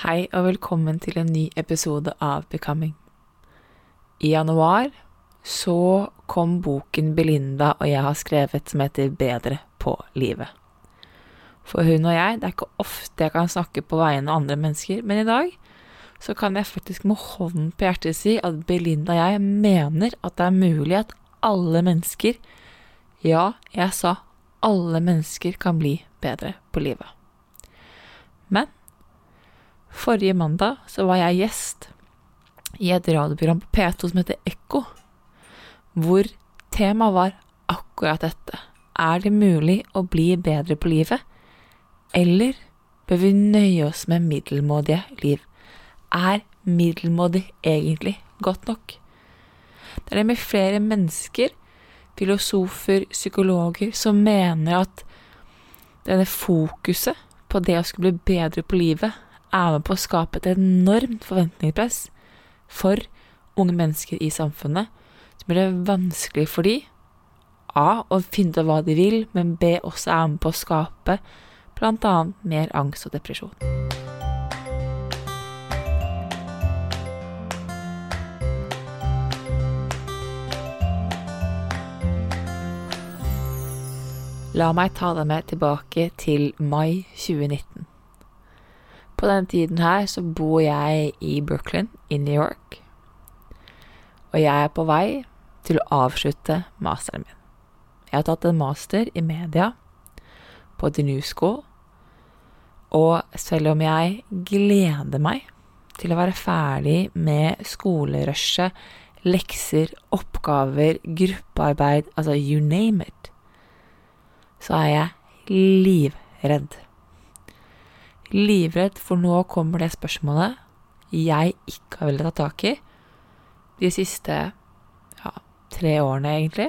Hei og velkommen til en ny episode av Becoming. I januar så kom boken Belinda og jeg har skrevet som heter Bedre på livet. For hun og jeg, det er ikke ofte jeg kan snakke på vegne av andre mennesker, men i dag så kan jeg faktisk med hånden på hjertet si at Belinda og jeg mener at det er mulig at alle mennesker, ja, jeg sa alle mennesker kan bli bedre på livet. Men forrige mandag så var jeg gjest i et radioprogram på P2 som heter Ekko, hvor temaet var akkurat dette. Er det mulig å bli bedre på livet, eller bør vi nøye oss med middelmådige liv? Er middelmådig egentlig godt nok? Det er det med flere mennesker, filosofer, psykologer, som mener at denne fokuset på det å skulle bli bedre på livet, er med på å skape et enormt forventningspress for unge mennesker i samfunnet, som gjør det vanskelig for de A. å finne ut av hva de vil, men B. også er med på å skape bl.a. mer angst og depresjon. La meg ta deg med tilbake til mai 2019. På den tiden her så bor jeg i Brooklyn i New York, og jeg er på vei til å avslutte masteren min. Jeg har tatt en master i media på The New School, og selv om jeg gleder meg til å være ferdig med skolerushet, lekser, oppgaver, gruppearbeid, altså you name it, så er jeg livredd. Livredd, for nå kommer det spørsmålet jeg ikke har villet ta tak i de siste ja, tre årene, egentlig.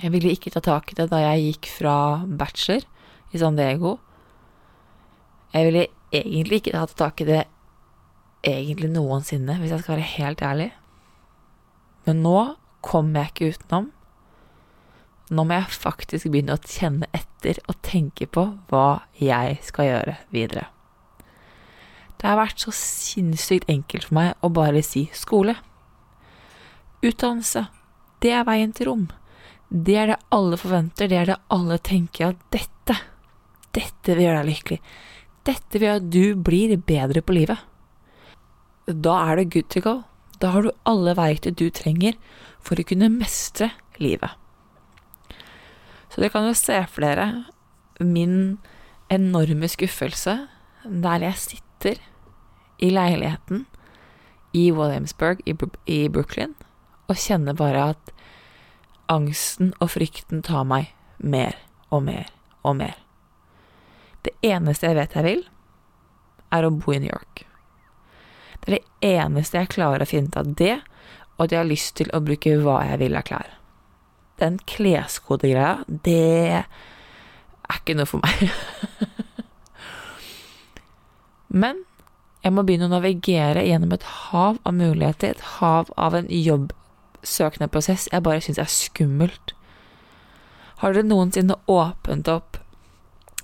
Jeg ville ikke ta tak i det da jeg gikk fra bachelor i San Diego. Jeg ville egentlig ikke tatt tak i det egentlig noensinne, hvis jeg skal være helt ærlig. Men nå kommer jeg ikke utenom. Nå må jeg faktisk begynne å kjenne etter og tenke på hva jeg skal gjøre videre. Det har vært så sinnssykt enkelt for meg å bare si skole. Utdannelse, det er veien til rom. Det er det alle forventer, det er det alle tenker at dette, dette vil gjøre deg lykkelig. Dette vil gjøre at du blir bedre på livet. Da er det good to go. Da har du alle verktøy du trenger for å kunne mestre livet. Så dere kan jo se for dere min enorme skuffelse der jeg sitter i leiligheten i Williamsburg i Brooklyn og kjenner bare at angsten og frykten tar meg mer og mer og mer. Det eneste jeg vet jeg vil, er å bo i New York. Det er det eneste jeg klarer å finne ut av det, og at jeg har lyst til å bruke hva jeg vil av klær. Den kleskodegreia, det er ikke noe for meg. Men jeg må begynne å navigere gjennom et hav av muligheter, et hav av en jobbsøkende prosess jeg bare syns er skummelt. Har dere noensinne åpnet opp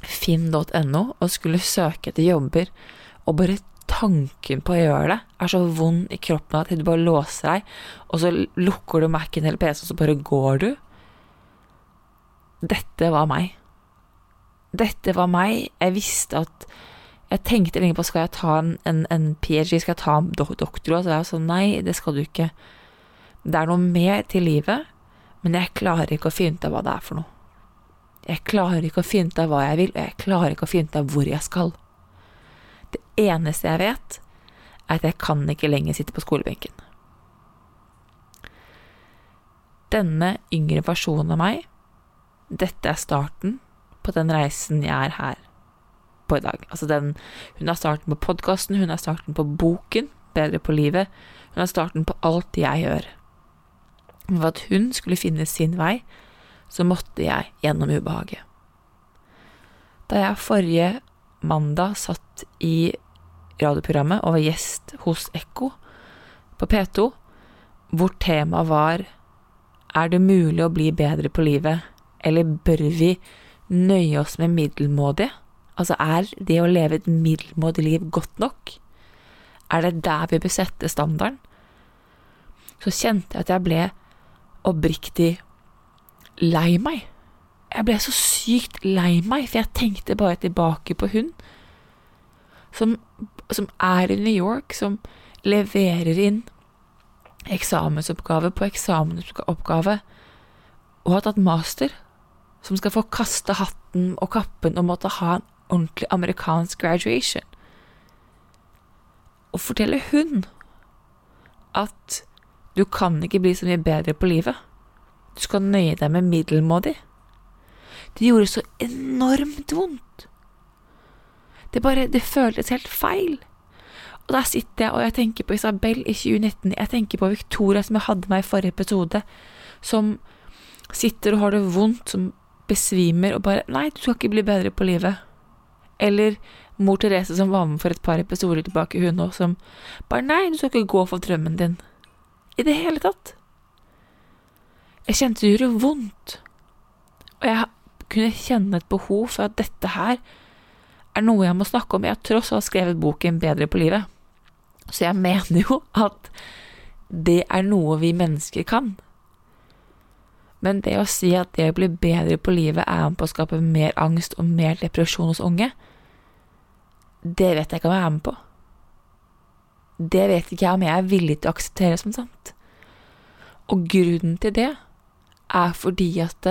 finn.no og skulle søke etter jobber, og bare tanken på å gjøre det er så vond i kroppen at du bare låser deg, og så lukker du Mac-en eller PC-en, og så bare går du? Dette var meg. Dette var meg. Jeg visste at Jeg tenkte lenge på skal jeg ta en, en, en PhD, skal jeg ta en doktor? doktorgrad? Så jeg var sånn nei, det skal du ikke. Det er noe mer til livet, men jeg klarer ikke å finne ut av hva det er for noe. Jeg klarer ikke å finne ut av hva jeg vil, og jeg klarer ikke å finne ut av hvor jeg skal. Eneste jeg vet, er at jeg kan ikke lenger sitte på skolebenken. Denne yngre versjonen av meg, dette er starten på den reisen jeg er her på i dag. Altså den, hun er starten på podkasten, hun er starten på boken Bedre på livet, hun er starten på alt jeg gjør. For at hun skulle finne sin vei, så måtte jeg gjennom ubehaget. Da jeg forrige mandag satt i radioprogrammet og var gjest hos Ekko på P2, hvor temaet var Er det mulig å bli bedre på livet, eller bør vi nøye oss med middelmådige? Altså, er det å leve et middelmådig liv godt nok? Er det der vi bør sette standarden? Så kjente jeg at jeg ble oppriktig lei meg. Jeg ble så sykt lei meg, for jeg tenkte bare tilbake på hun som, som er i New York, som leverer inn eksamensoppgave på eksamensoppgave, og har tatt master, som skal få kaste hatten og kappen og måtte ha en ordentlig amerikansk graduation. Og forteller hun at du kan ikke bli så mye bedre på livet. Du skal nøye deg med middelmådig. Det gjorde så enormt vondt. Det bare Det føltes helt feil. Og der sitter jeg og jeg tenker på Isabel i 2019. Jeg tenker på Victoria som jeg hadde med i forrige episode, som sitter og har det vondt, som besvimer og bare Nei, du skal ikke bli bedre på livet. Eller mor Therese som var med for et par episoder tilbake, hun òg, som bare Nei, du skal ikke gå for drømmen din. I det hele tatt. Jeg kjente det gjorde vondt. Og jeg kunne kjenne et behov for at dette her er noe jeg må snakke om. Jeg har tross alt skrevet boken Bedre på livet. Så jeg mener jo at det er noe vi mennesker kan. Men det å si at det å bli bedre på livet er med på å skape mer angst og mer depresjon hos unge, det vet jeg ikke om jeg er med på. Det vet ikke jeg om jeg er villig til å akseptere som sant. Og grunnen til det er fordi at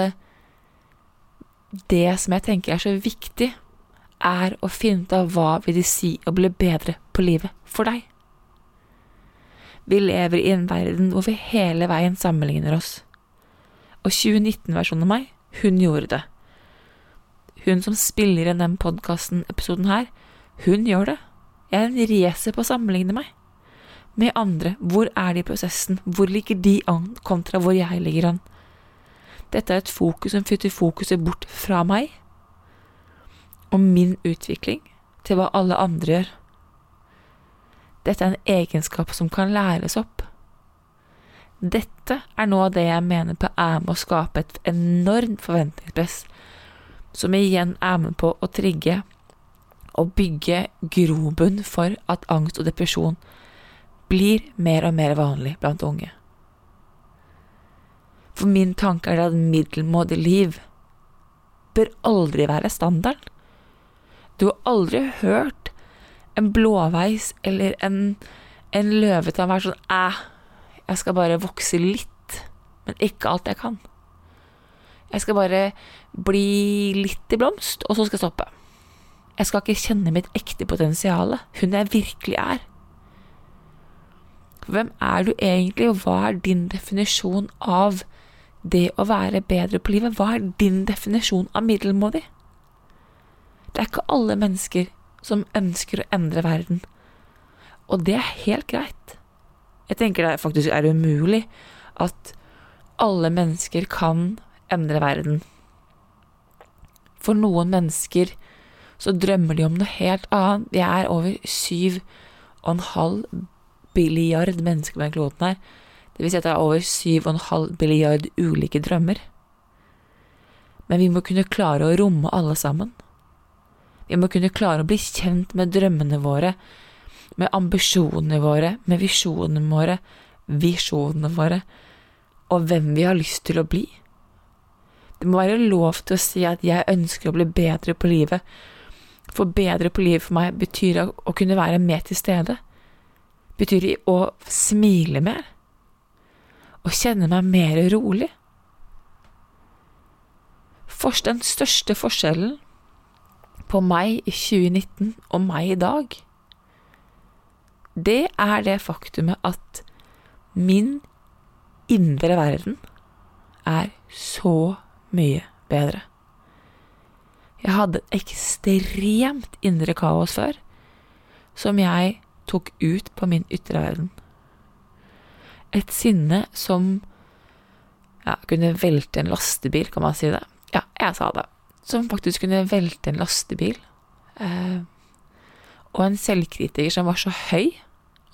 det, som jeg tenker er så viktig, er å finne ut av hva vil det si å bli bedre på livet for deg. Vi lever i en verden hvor vi hele veien sammenligner oss. Og 2019-versjonen av meg, hun gjorde det. Hun som spiller inn den podkasten-episoden her, hun gjør det. Jeg er en racer på å sammenligne meg med andre. Hvor er de i prosessen? Hvor ligger de an kontra hvor jeg ligger an? Dette er et fokus som flytter fokuset bort fra meg og min utvikling til hva alle andre gjør. Dette er en egenskap som kan læres opp. Dette er noe av det jeg mener på er med å skape et enormt forventningspress, som igjen er med på å trigge og bygge grobunn for at angst og depresjon blir mer og mer vanlig blant unge. For min tanke er at middelmådig liv bør aldri være standarden. Du har aldri hørt en blåveis eller en, en løvetann være sånn æh, jeg skal bare vokse litt, men ikke alt jeg kan. Jeg skal bare bli litt i blomst, og så skal jeg stoppe. Jeg skal ikke kjenne mitt ekte potensial, hun jeg virkelig er. Hvem er du egentlig, og hva er din definisjon av det å være bedre på livet? Hva er din definisjon av middelmådig? Det er ikke alle mennesker som ønsker å endre verden, og det er helt greit. Jeg tenker det faktisk er umulig at alle mennesker kan endre verden. For noen mennesker så drømmer de om noe helt annet. Vi er over syv og en halv billiard mennesker på den kloden her. Det vil si at det er over syv og en halv billiard ulike drømmer. Men vi må kunne klare å romme alle sammen. Vi må kunne klare å bli kjent med drømmene våre, med ambisjonene våre, med visjonene våre, visjonene våre, og hvem vi har lyst til å bli. Det må være lov til å si at jeg ønsker å bli bedre på livet, for bedre på livet for meg betyr å kunne være mer til stede, betyr å smile mer, og kjenne meg mer rolig. For den største forskjellen på meg i 2019 og meg i dag, det er det faktumet at min indre verden er så mye bedre. Jeg hadde et ekstremt indre kaos før, som jeg tok ut på min ytre verden. Et sinne som ja, kunne velte en lastebil, kan man si det. Ja, jeg sa det. Som faktisk kunne velte en lastebil. Eh, og en selvkritiker som var så høy,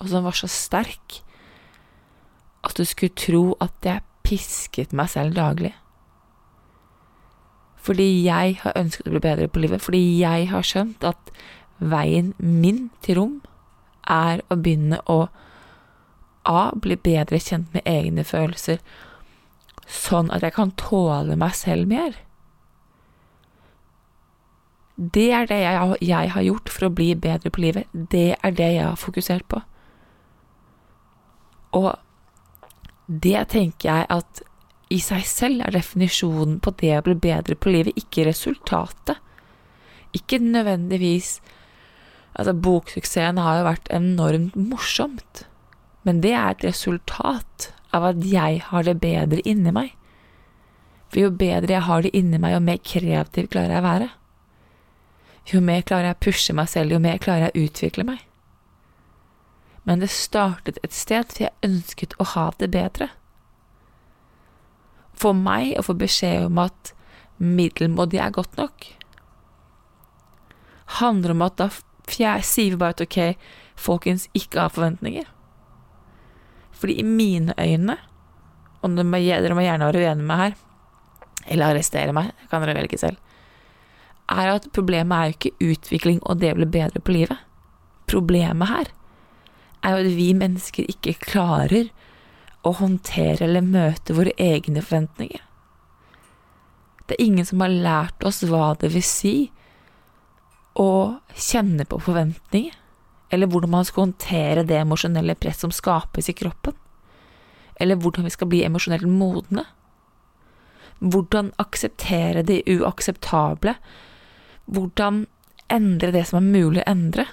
og som var så sterk, at du skulle tro at jeg pisket meg selv daglig. Fordi jeg har ønsket å bli bedre på livet, fordi jeg har skjønt at veien min til rom er å begynne å A. Bli bedre kjent med egne følelser, sånn at jeg kan tåle meg selv mer. Det er det jeg, har gjort for å bli bedre på livet. Det er det jeg har fokusert på. Og det tenker jeg at i seg selv er definisjonen på det å bli bedre på livet, ikke resultatet. Ikke nødvendigvis Altså, boksuksessen har jo vært enormt morsomt, men det er et resultat av at jeg har det bedre inni meg. For jo bedre jeg har det inni meg, jo mer kreativ klarer jeg å være. Jo mer klarer jeg å pushe meg selv, jo mer klarer jeg å utvikle meg. Men det startet et sted, for jeg ønsket å ha det bedre. For meg å få beskjed om at middelmådig er godt nok, handler om at da sier vi bare at ok, folkens, ikke ha forventninger. Fordi i mine øyne, og dere må, gjerne være uenige med meg her, eller arrestere meg, kan dere velge selv, er at problemet er jo ikke utvikling og det å bli bedre på livet. Problemet her er jo at vi mennesker ikke klarer å håndtere eller møte våre egne forventninger. Det er ingen som har lært oss hva det vil si å kjenne på forventninger, eller hvordan man skal håndtere det emosjonelle press som skapes i kroppen, eller hvordan vi skal bli emosjonelt modne. Hvordan akseptere det uakseptable, hvordan endre det som er mulig å endre,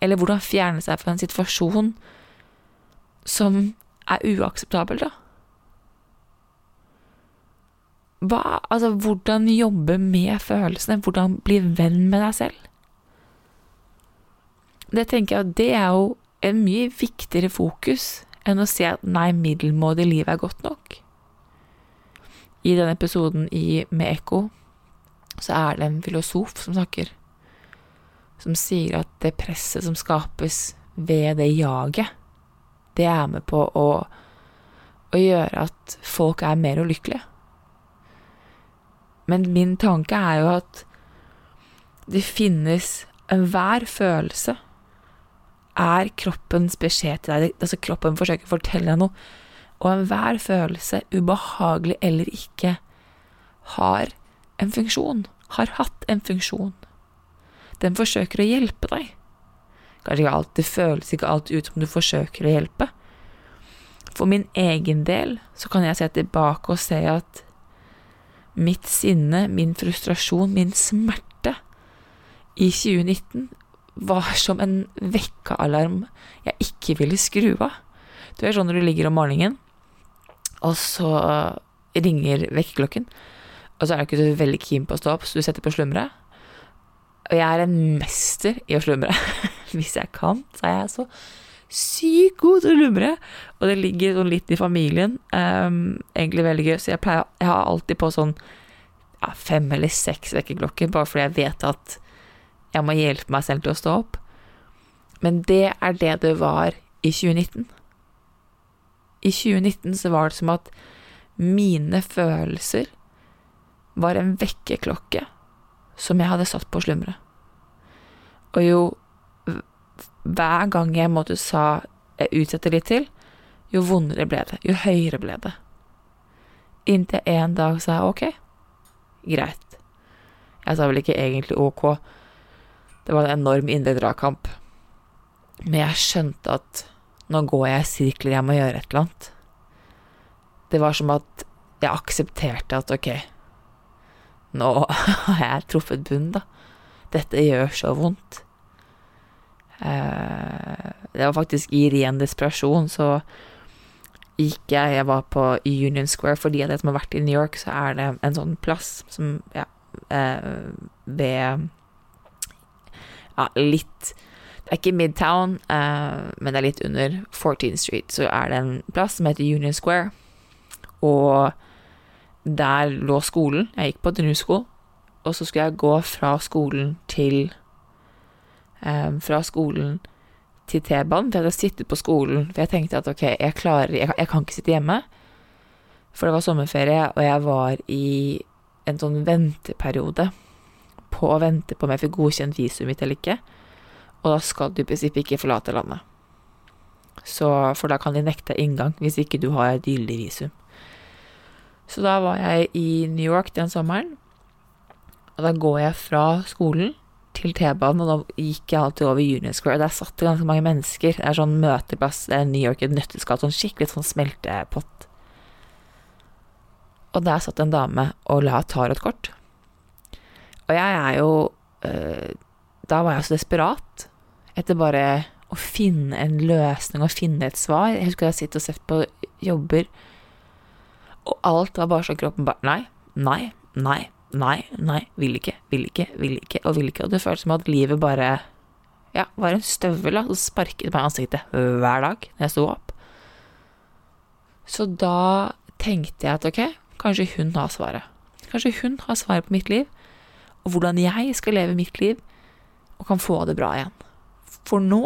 eller hvordan fjerne seg fra en situasjon som er uakseptabel, da. Hva, altså, hvordan jobbe med følelsene, hvordan bli venn med deg selv? Det tenker jeg at det er jo en mye viktigere fokus enn å si at nei, middelmådig liv er godt nok. I denne episoden i, med Ekko så er det en filosof som snakker, som sier at det presset som skapes ved det jaget, det er med på å, å gjøre at folk er mer ulykkelige. Men min tanke er jo at det finnes Enhver følelse er kroppens beskjed til deg. Altså kroppen forsøker å fortelle deg noe. Og enhver følelse, ubehagelig eller ikke, har en funksjon, har hatt en funksjon. Den forsøker å hjelpe deg. Kanskje ikke alltid føles ikke alltid ut som du forsøker å hjelpe. For min egen del så kan jeg se tilbake og se at mitt sinne, min frustrasjon, min smerte i 2019 var som en vekkealarm jeg ikke ville skru av. Du vet sånn når du ligger om morgenen, og så ringer vekkerklokken, og så er du ikke så veldig keen på å stå opp, så du setter på slumre. Og jeg er en mester i å slumre. Hvis jeg kan, så er jeg så sykt god til å slumre. Og det ligger sånn litt i familien. Um, egentlig veldig gøy, så jeg, pleier, jeg har alltid på sånn ja, fem eller seks vekkerklokker, bare fordi jeg vet at jeg må hjelpe meg selv til å stå opp. Men det er det det var i 2019. I 2019 så var det som at mine følelser var en vekkerklokke som jeg hadde satt på å slumre. Og jo hver gang jeg måtte sa jeg utsetter litt til, jo vondere ble det, jo høyere ble det. Inntil en dag sa jeg ok, greit. Jeg sa vel ikke egentlig ok, det var en enorm indre dragkamp. Men jeg skjønte at nå går jeg i sirkler, jeg må gjøre et eller annet. Det var som at jeg aksepterte at ok, nå har jeg truffet bunnen, da. Dette gjør så vondt. Eh, det var faktisk i ren desperasjon, så gikk jeg Jeg var på Union Square fordi jeg som har vært i New York, så er det en sånn plass som Ja, eh, ved Ja, litt. Det er ikke Midtown, uh, men det er litt under 14th Street, så er det en plass som heter Union Square, og der lå skolen. Jeg gikk på School, og så skulle jeg gå fra skolen til um, Fra skolen til T-banen, for jeg hadde sittet på skolen, for jeg tenkte at ok, jeg klarer jeg, jeg, kan ikke sitte hjemme, for det var sommerferie, og jeg var i en sånn venteperiode på å vente på om jeg fikk godkjent visumet mitt eller ikke, og da skal du i prinsippet ikke forlate landet. Så, for da kan de nekte inngang hvis ikke du har et gyldig visum. Så da var jeg i New York den sommeren, og da går jeg fra skolen til T-banen, og da gikk jeg alltid over Union Square. Der satt det ganske mange mennesker. Det er sånn møteplass, det er New York et nøtteskall, sånn skikkelig sånn smeltepott. Og der satt en dame og la tarotkort. Og jeg er jo øh, Da var jeg så desperat etter bare å finne en løsning og finne et svar. Jeg husker jeg har og sett på jobber, og alt var bare sånn kroppen bare Nei, nei, nei, nei, nei, vil ikke, vil ikke, vil ikke og vil ikke. Og det føltes som at livet bare ja, var en støvel som sparket meg i ansiktet hver dag når jeg sto opp. Så da tenkte jeg at ok, kanskje hun har svaret. Kanskje hun har svaret på mitt liv, og hvordan jeg skal leve mitt liv og kan få det bra igjen. For nå,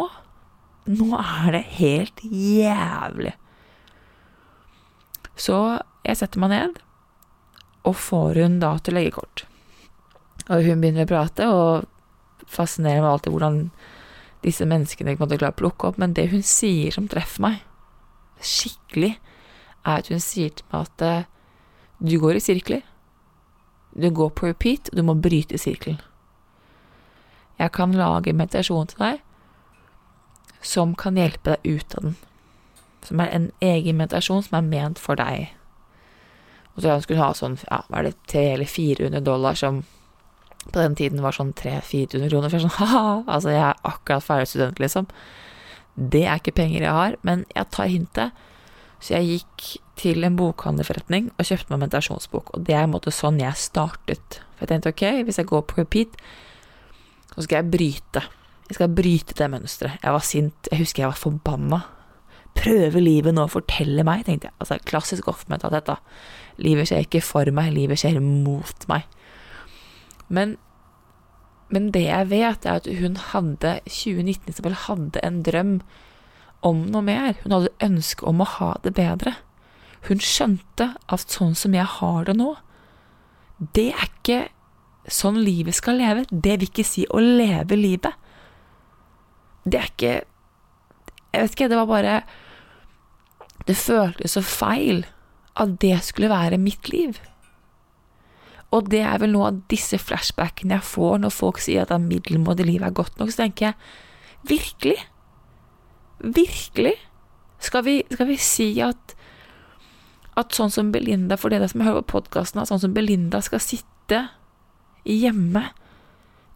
nå er det helt jævlig. Så jeg setter meg ned, og får hun da til å legge kort. Og hun begynner å prate, og fascinerer meg alltid hvordan disse menneskene måtte klare å plukke opp, men det hun sier som treffer meg skikkelig, er at hun sier til meg at eh, du går i sirkler. Du går på repeat, og du må bryte sirkelen. Jeg kan lage meditasjon til deg som kan hjelpe deg ut av den. Som er en egen meditasjon som er ment for deg. Og så skulle hun ha sånn, ja, hva er det, 300 eller 400 dollar, som på den tiden var sånn 300-400 kroner. For sånn, ha altså jeg er akkurat ferdig student, liksom. Det er ikke penger jeg har, men jeg tar hintet. Så jeg gikk til en bokhandlerforretning og kjøpte meg meditasjonsbok, og det er en måte sånn jeg startet. For jeg tenkte ok, hvis jeg går på repeat, så skal jeg bryte. Jeg skal bryte det mønsteret. Jeg var sint, jeg husker jeg var forbanna. Prøver livet nå å fortelle meg, tenkte jeg. Altså, klassisk off-mentalitet, da. Livet skjer ikke for meg, livet skjer mot meg. Men, men det jeg vet, er at hun hadde 2019 Isabel hadde en drøm om noe mer. Hun hadde ønske om å ha det bedre. Hun skjønte at sånn som jeg har det nå, det er ikke sånn livet skal leve. Det vil ikke si å leve livet. Det er ikke Jeg vet ikke, det var bare Det føltes så feil at det skulle være mitt liv. Og det er vel noe av disse flashbackene jeg får når folk sier at middelmådig liv er godt nok, så tenker jeg virkelig? Virkelig? Skal vi, skal vi si at at sånn som Belinda, for dere som hører på podkasten, at sånn som Belinda skal sitte hjemme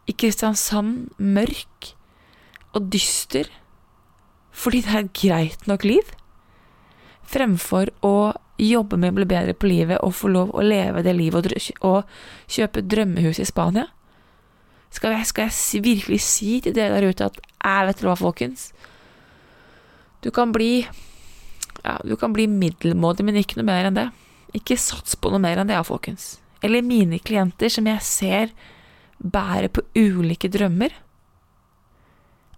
i Kristiansand, mørk og dyster, fordi det er et greit nok liv, fremfor å jobbe med å bli bedre på livet og få lov å leve det livet og, kjøpe drømmehus i Spania? Skal jeg, skal jeg virkelig si til dere der ute at jeg vet hva, folkens? Du kan bli ja, du kan bli middelmådig, men ikke noe mer enn det. Ikke sats på noe mer enn det, ja, folkens. eller mine klienter som jeg ser bærer på ulike drømmer,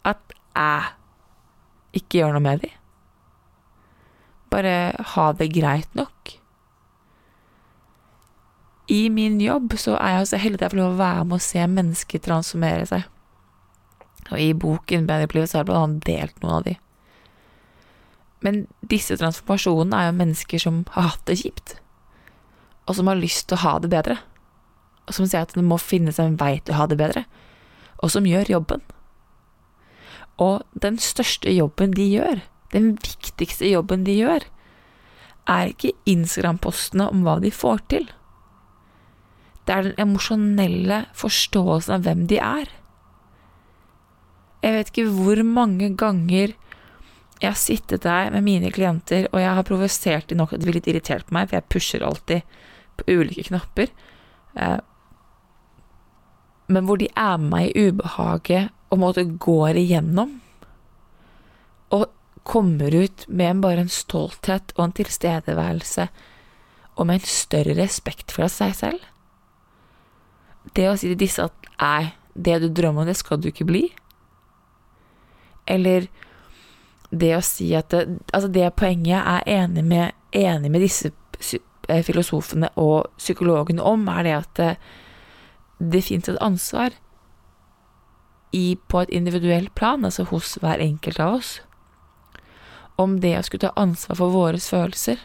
at jeg ikke gjør noe med de. Bare ha det greit nok. I min jobb så er jeg så heldig at jeg får lov å være med å se mennesker transformere seg. Og i boken Bedre på livet så har jeg delt noen av de. Men disse transformasjonene er jo mennesker som har hatt det kjipt, og som har lyst til å ha det bedre, og som sier at det må finnes en vei til å ha det bedre, og som gjør jobben. Og den største jobben de gjør, den viktigste jobben de gjør, er ikke Instagram-postene om hva de får til. Det er den emosjonelle forståelsen av hvem de er. Jeg vet ikke hvor mange ganger jeg har sittet der med mine klienter, og jeg har provosert dem nok at det blir litt irritert på meg, for jeg pusher alltid på ulike knapper. Eh, men hvor de er med meg i ubehaget og måtte går igjennom, og kommer ut med bare en stolthet og en tilstedeværelse, og med en større respekt for seg selv. Det å si til disse at nei, det du drømmer om, det skal du ikke bli. Eller det å si at det, Altså, det poenget jeg er enig med, enig med disse eh, filosofene og psykologene om, er det at det, det fins et ansvar i, på et individuelt plan, altså hos hver enkelt av oss, om det å skulle ta ansvar for våre følelser,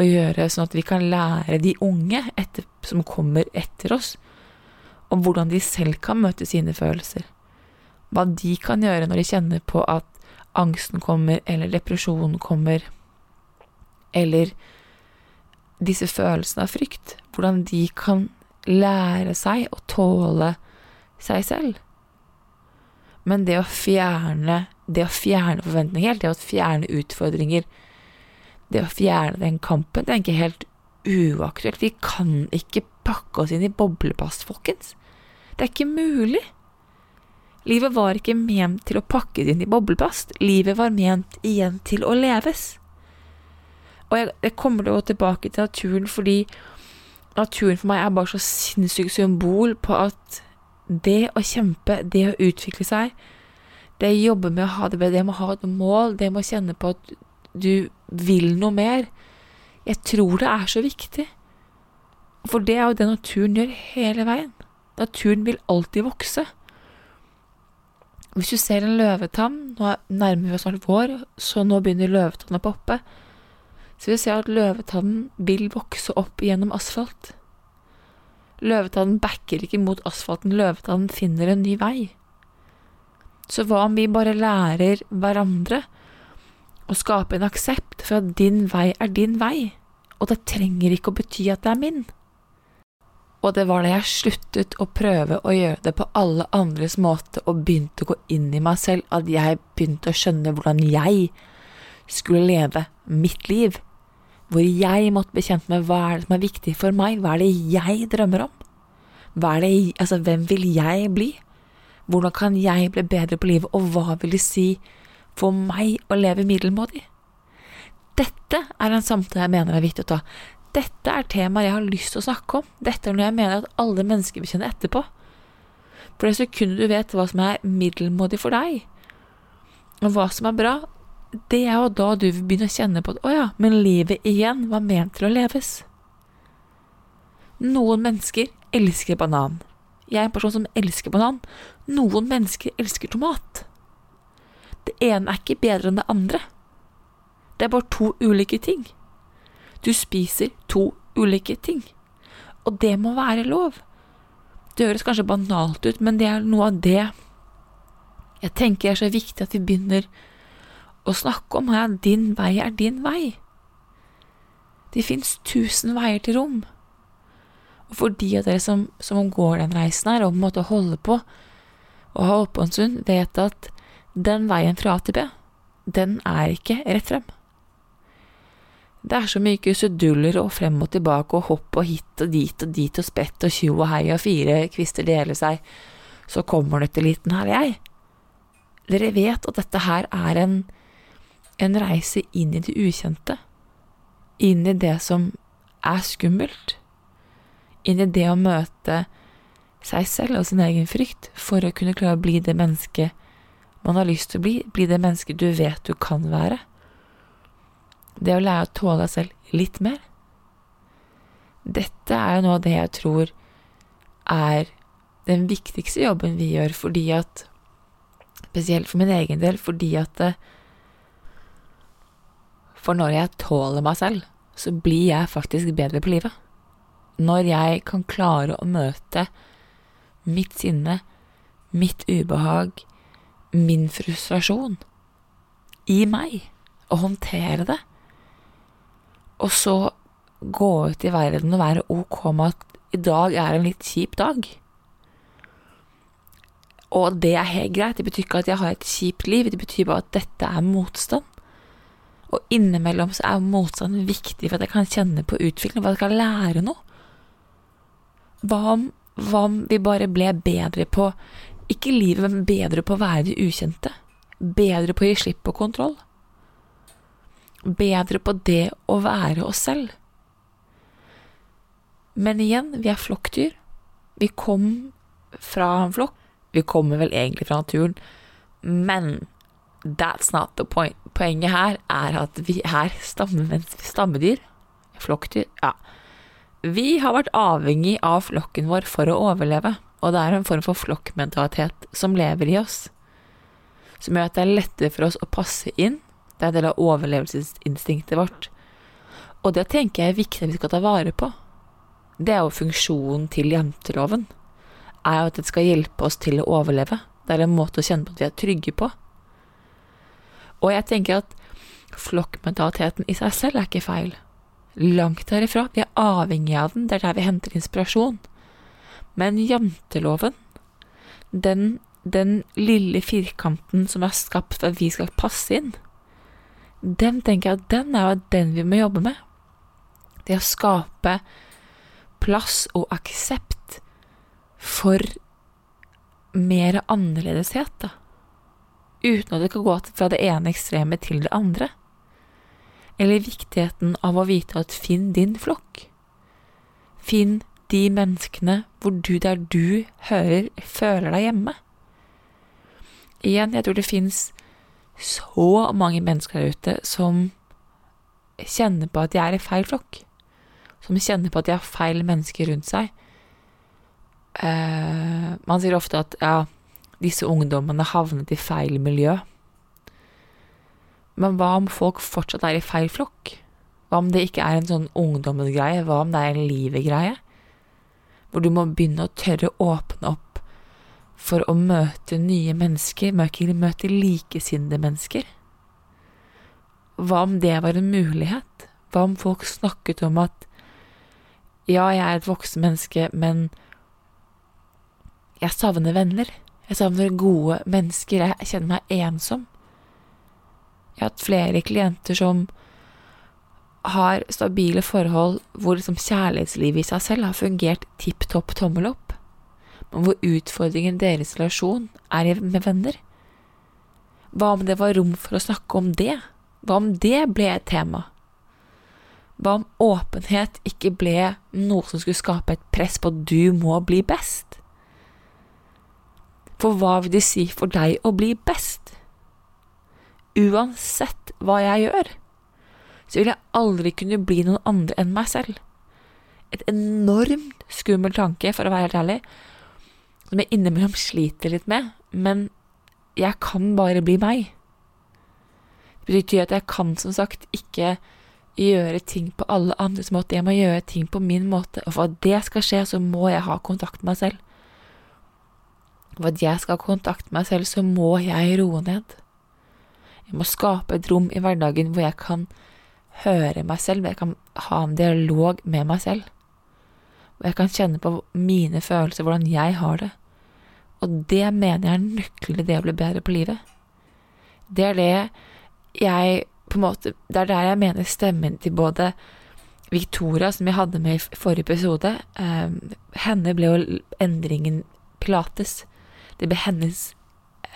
og gjøre sånn at vi kan lære de unge etter, som kommer etter oss, om hvordan de selv kan møte sine følelser. Hva de kan gjøre når de kjenner på at angsten kommer, eller depresjonen kommer, eller disse følelsene av frykt. Hvordan de kan lære seg å tåle seg selv. Men det å fjerne det å fjerne forventninger helt, det å fjerne utfordringer, det å fjerne den kampen, det er ikke helt uaktuelt. Vi kan ikke pakke oss inn i boblepass, folkens. Det er ikke mulig. Livet var ikke ment til å pakkes inn i bobleplast, livet var ment igjen til å leves. Og jeg, jeg kommer til å gå tilbake til naturen fordi naturen for meg er bare så sinnssykt symbol på at det å kjempe, det å utvikle seg, det å jobbe med å ha det bedre, det med å ha et mål, det med å kjenne på at du vil noe mer, jeg tror det er så viktig. For det er jo det naturen gjør hele veien. Naturen vil alltid vokse. Hvis du ser en løvetann, nå nærmer vi oss snart vår, så nå begynner løvetannen å poppe, så vil ser se at løvetannen vil vokse opp gjennom asfalt. Løvetannen backer ikke mot asfalten, løvetannen finner en ny vei. Så hva om vi bare lærer hverandre å skape en aksept for at din vei er din vei, og det trenger ikke å bety at det er min? Og det var da jeg sluttet å prøve å gjøre det på alle andres måte og begynte å gå inn i meg selv, at jeg begynte å skjønne hvordan jeg skulle leve mitt liv. Hvor jeg måtte bli kjent med hva er det som er viktig for meg, hva er det jeg drømmer om? Det, altså, hvem vil jeg bli? Hvordan kan jeg bli bedre på livet, og hva vil det si for meg å leve middelmådig? Dette er en samtale jeg mener er viktig å ta. Dette er temaer jeg har lyst til å snakke om. Dette er noe jeg mener at alle mennesker vil kjenne etterpå. For det sekundet du vet hva som er middelmådig for deg, og hva som er bra, det er jo da du vil begynne å kjenne på at å ja, men livet igjen var ment til å leves. Noen mennesker elsker banan. Jeg er en person som elsker banan. Noen mennesker elsker tomat. Det ene er ikke bedre enn det andre. Det er bare to ulike ting. Du spiser to ulike ting. Og det må være lov. Det høres kanskje banalt ut, men det er noe av det jeg tenker er så viktig at vi begynner å snakke om her. Din vei er din vei. Det fins tusen veier til rom. Og for de av dere som, som går den reisen her, og på en måte holder på og har holdt vet at den veien fra A til B, den er ikke rett frem. Det er så mye kuseduller og frem og tilbake og hopp og hit og dit og dit og spett og tjo og hei og fire kvister deler seg, så kommer det til liten her, jeg. Dere vet at dette her er en, en reise inn i det ukjente, inn i det som er skummelt, inn i det å møte seg selv og sin egen frykt for å kunne klare å bli det mennesket man har lyst til å bli, bli det mennesket du vet du kan være. Det å lære å tåle deg selv litt mer. Dette er jo noe av det jeg tror er den viktigste jobben vi gjør, fordi at Spesielt for min egen del, fordi at For når jeg tåler meg selv, så blir jeg faktisk bedre på livet. Når jeg kan klare å møte mitt sinne, mitt ubehag, min frustrasjon i meg, og håndtere det, og så gå ut i verden og være ok med at i dag er en litt kjip dag. Og det er helt greit, det betyr ikke at jeg har et kjipt liv, det betyr bare at dette er motstand. Og innimellom så er motstand viktig for at jeg kan kjenne på utvikling, for at jeg kan lære noe. Hva om, hva om vi bare ble bedre på, ikke livet, men bedre på å være det ukjente? Bedre på å gi slipp på kontroll? Bedre på det å være oss selv? Men igjen, vi er flokkdyr. Vi kom fra en flokk. Vi kommer vel egentlig fra naturen, men that's not the point. Poenget her er at vi er stammedyr. Flokkdyr. Ja. Vi har vært avhengig av flokken vår for å overleve, og det er en form for flokkmentalitet som lever i oss, som gjør at det er lettere for oss å passe inn. Det er en del av overlevelsesinstinktet vårt. Og det tenker jeg er viktig at vi skal ta vare på. Det er jo funksjonen til janteloven er jo at det skal hjelpe oss til å overleve. Det er en måte å kjenne på at vi er trygge på. Og jeg tenker at flokkmentaliteten i seg selv er ikke feil. Langt derifra. Vi er avhengig av den, det er der vi henter inspirasjon. Men janteloven, den, den lille firkanten som er skapt for at vi skal passe inn, den tenker jeg at den er jo den vi må jobbe med. Det å skape plass og aksept for mer annerledeshet, da. Uten at det kan gå fra det ene ekstreme til det andre. Eller viktigheten av å vite at finn din flokk. Finn de menneskene hvor du der du hører, føler deg hjemme. Igjen, jeg tror det fins så mange mennesker der ute som kjenner på at de er i feil flokk. Som kjenner på at de har feil mennesker rundt seg Uh, Man sier ofte at ja, disse ungdommene havnet i feil miljø. Men hva om folk fortsatt er i feil flokk? Hva om det ikke er en sånn ungdomsgreie? Hva om det er en livet-greie? Hvor du må begynne å tørre å åpne opp for å møte nye mennesker, møte likesinnede mennesker? Hva om det var en mulighet? Hva om folk snakket om at ja, jeg er et voksen menneske, men jeg savner venner. Jeg savner gode mennesker. Jeg kjenner meg ensom. Jeg har hatt flere klienter som har stabile forhold hvor liksom kjærlighetslivet i seg selv har fungert tipp topp tommel opp, men hvor utfordringen deres relasjon er med venner. Hva om det var rom for å snakke om det? Hva om det ble et tema? Hva om åpenhet ikke ble noe som skulle skape et press på at du må bli best? For hva vil det si for deg å bli best? Uansett hva jeg gjør, så vil jeg aldri kunne bli noen andre enn meg selv. Et enormt skummel tanke, for å være helt ærlig, som jeg innimellom sliter litt med, men jeg kan bare bli meg. Det betyr at jeg kan som sagt ikke gjøre ting på alle andres måte, jeg må gjøre ting på min måte, og for at det skal skje, så må jeg ha kontakt med meg selv. For at jeg skal ha kontakt med meg selv, så må jeg roe ned. Jeg må skape et rom i hverdagen hvor jeg kan høre meg selv, hvor jeg kan ha en dialog med meg selv. Hvor jeg kan kjenne på mine følelser, hvordan jeg har det. Og det mener jeg er nøkkelen til det å bli bedre på livet. Det er det jeg på en måte Det er der jeg mener stemmen til både Victoria, som jeg hadde med i forrige episode, eh, henne ble jo endringen Pilates. Det ble hennes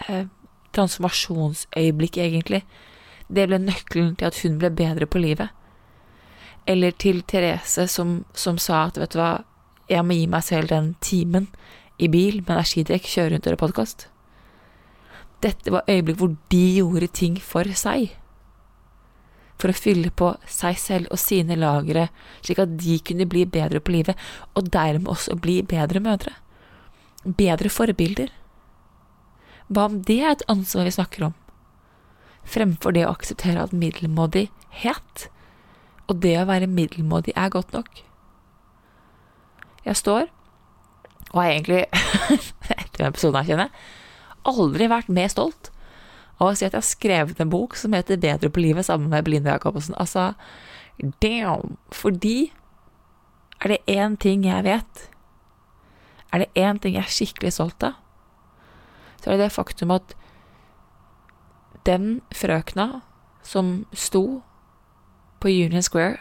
eh, transformasjonsøyeblikk, egentlig. Det ble nøkkelen til at hun ble bedre på livet. Eller til Therese, som, som sa at vet du hva, jeg må gi meg selv den timen i bil med energidrikk, kjøre rundt og gjøre podkast. Dette var øyeblikk hvor de gjorde ting for seg. For å fylle på seg selv og sine lagre, slik at de kunne bli bedre på livet, og dermed også bli bedre mødre. Bedre forbilder. Hva om det er et ansvar vi snakker om? Fremfor det å akseptere at middelmådighet og det å være middelmådig er godt nok. Jeg står, og har egentlig, etter den episoden her, kjenner aldri vært mer stolt av å si at jeg har skrevet en bok som heter Bedre på livet sammen med Belinda Jacobsen. Altså, damn! Fordi er det én ting jeg vet, er det én ting jeg er skikkelig stolt av, så er det det faktum at den frøkna som sto på Union Square,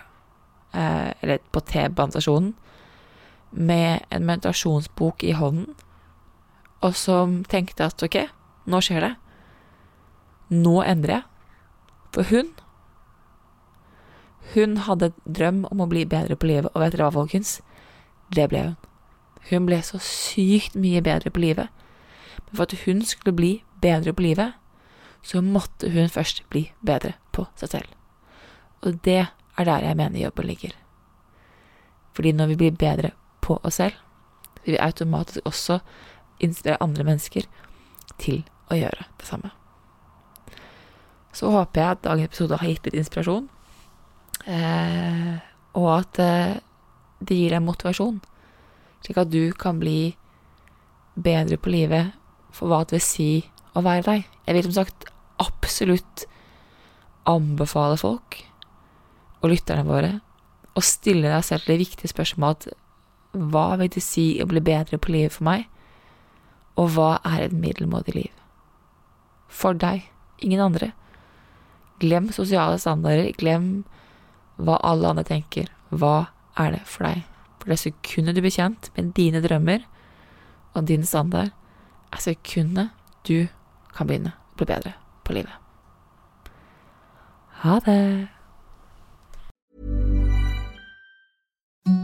eh, eller på T-banestasjonen, med en meditasjonsbok i hånden, og som tenkte at ok, nå skjer det. Nå endrer jeg. For hun Hun hadde drøm om å bli bedre på livet, og vet dere hva, folkens? Det ble hun. Hun ble så sykt mye bedre på livet. Men for at hun skulle bli bedre på livet, så måtte hun først bli bedre på seg selv. Og det er der jeg mener jobben ligger. Fordi når vi blir bedre på oss selv, vil vi automatisk også inspirere andre mennesker til å gjøre det samme. Så håper jeg at dagens episode har gitt litt inspirasjon, eh, og at eh, det gir deg motivasjon, slik at du kan bli bedre på livet for hva det vil si å være deg. Jeg vil som sagt absolutt anbefale folk og lytterne våre å stille deg selv det viktige spørsmålet hva vil det si å bli bedre på livet for meg, og hva er et middelmådig liv? For deg, ingen andre. Glem sosiale standarder, glem hva alle andre tenker. Hva er det for deg? For det sekundet du blir kjent med dine drømmer og din standard, er sekundet du kan begynne å bli bedre på livet. Ha det!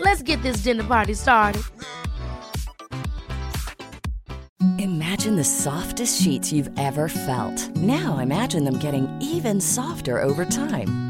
Let's get this dinner party started. Imagine the softest sheets you've ever felt. Now imagine them getting even softer over time.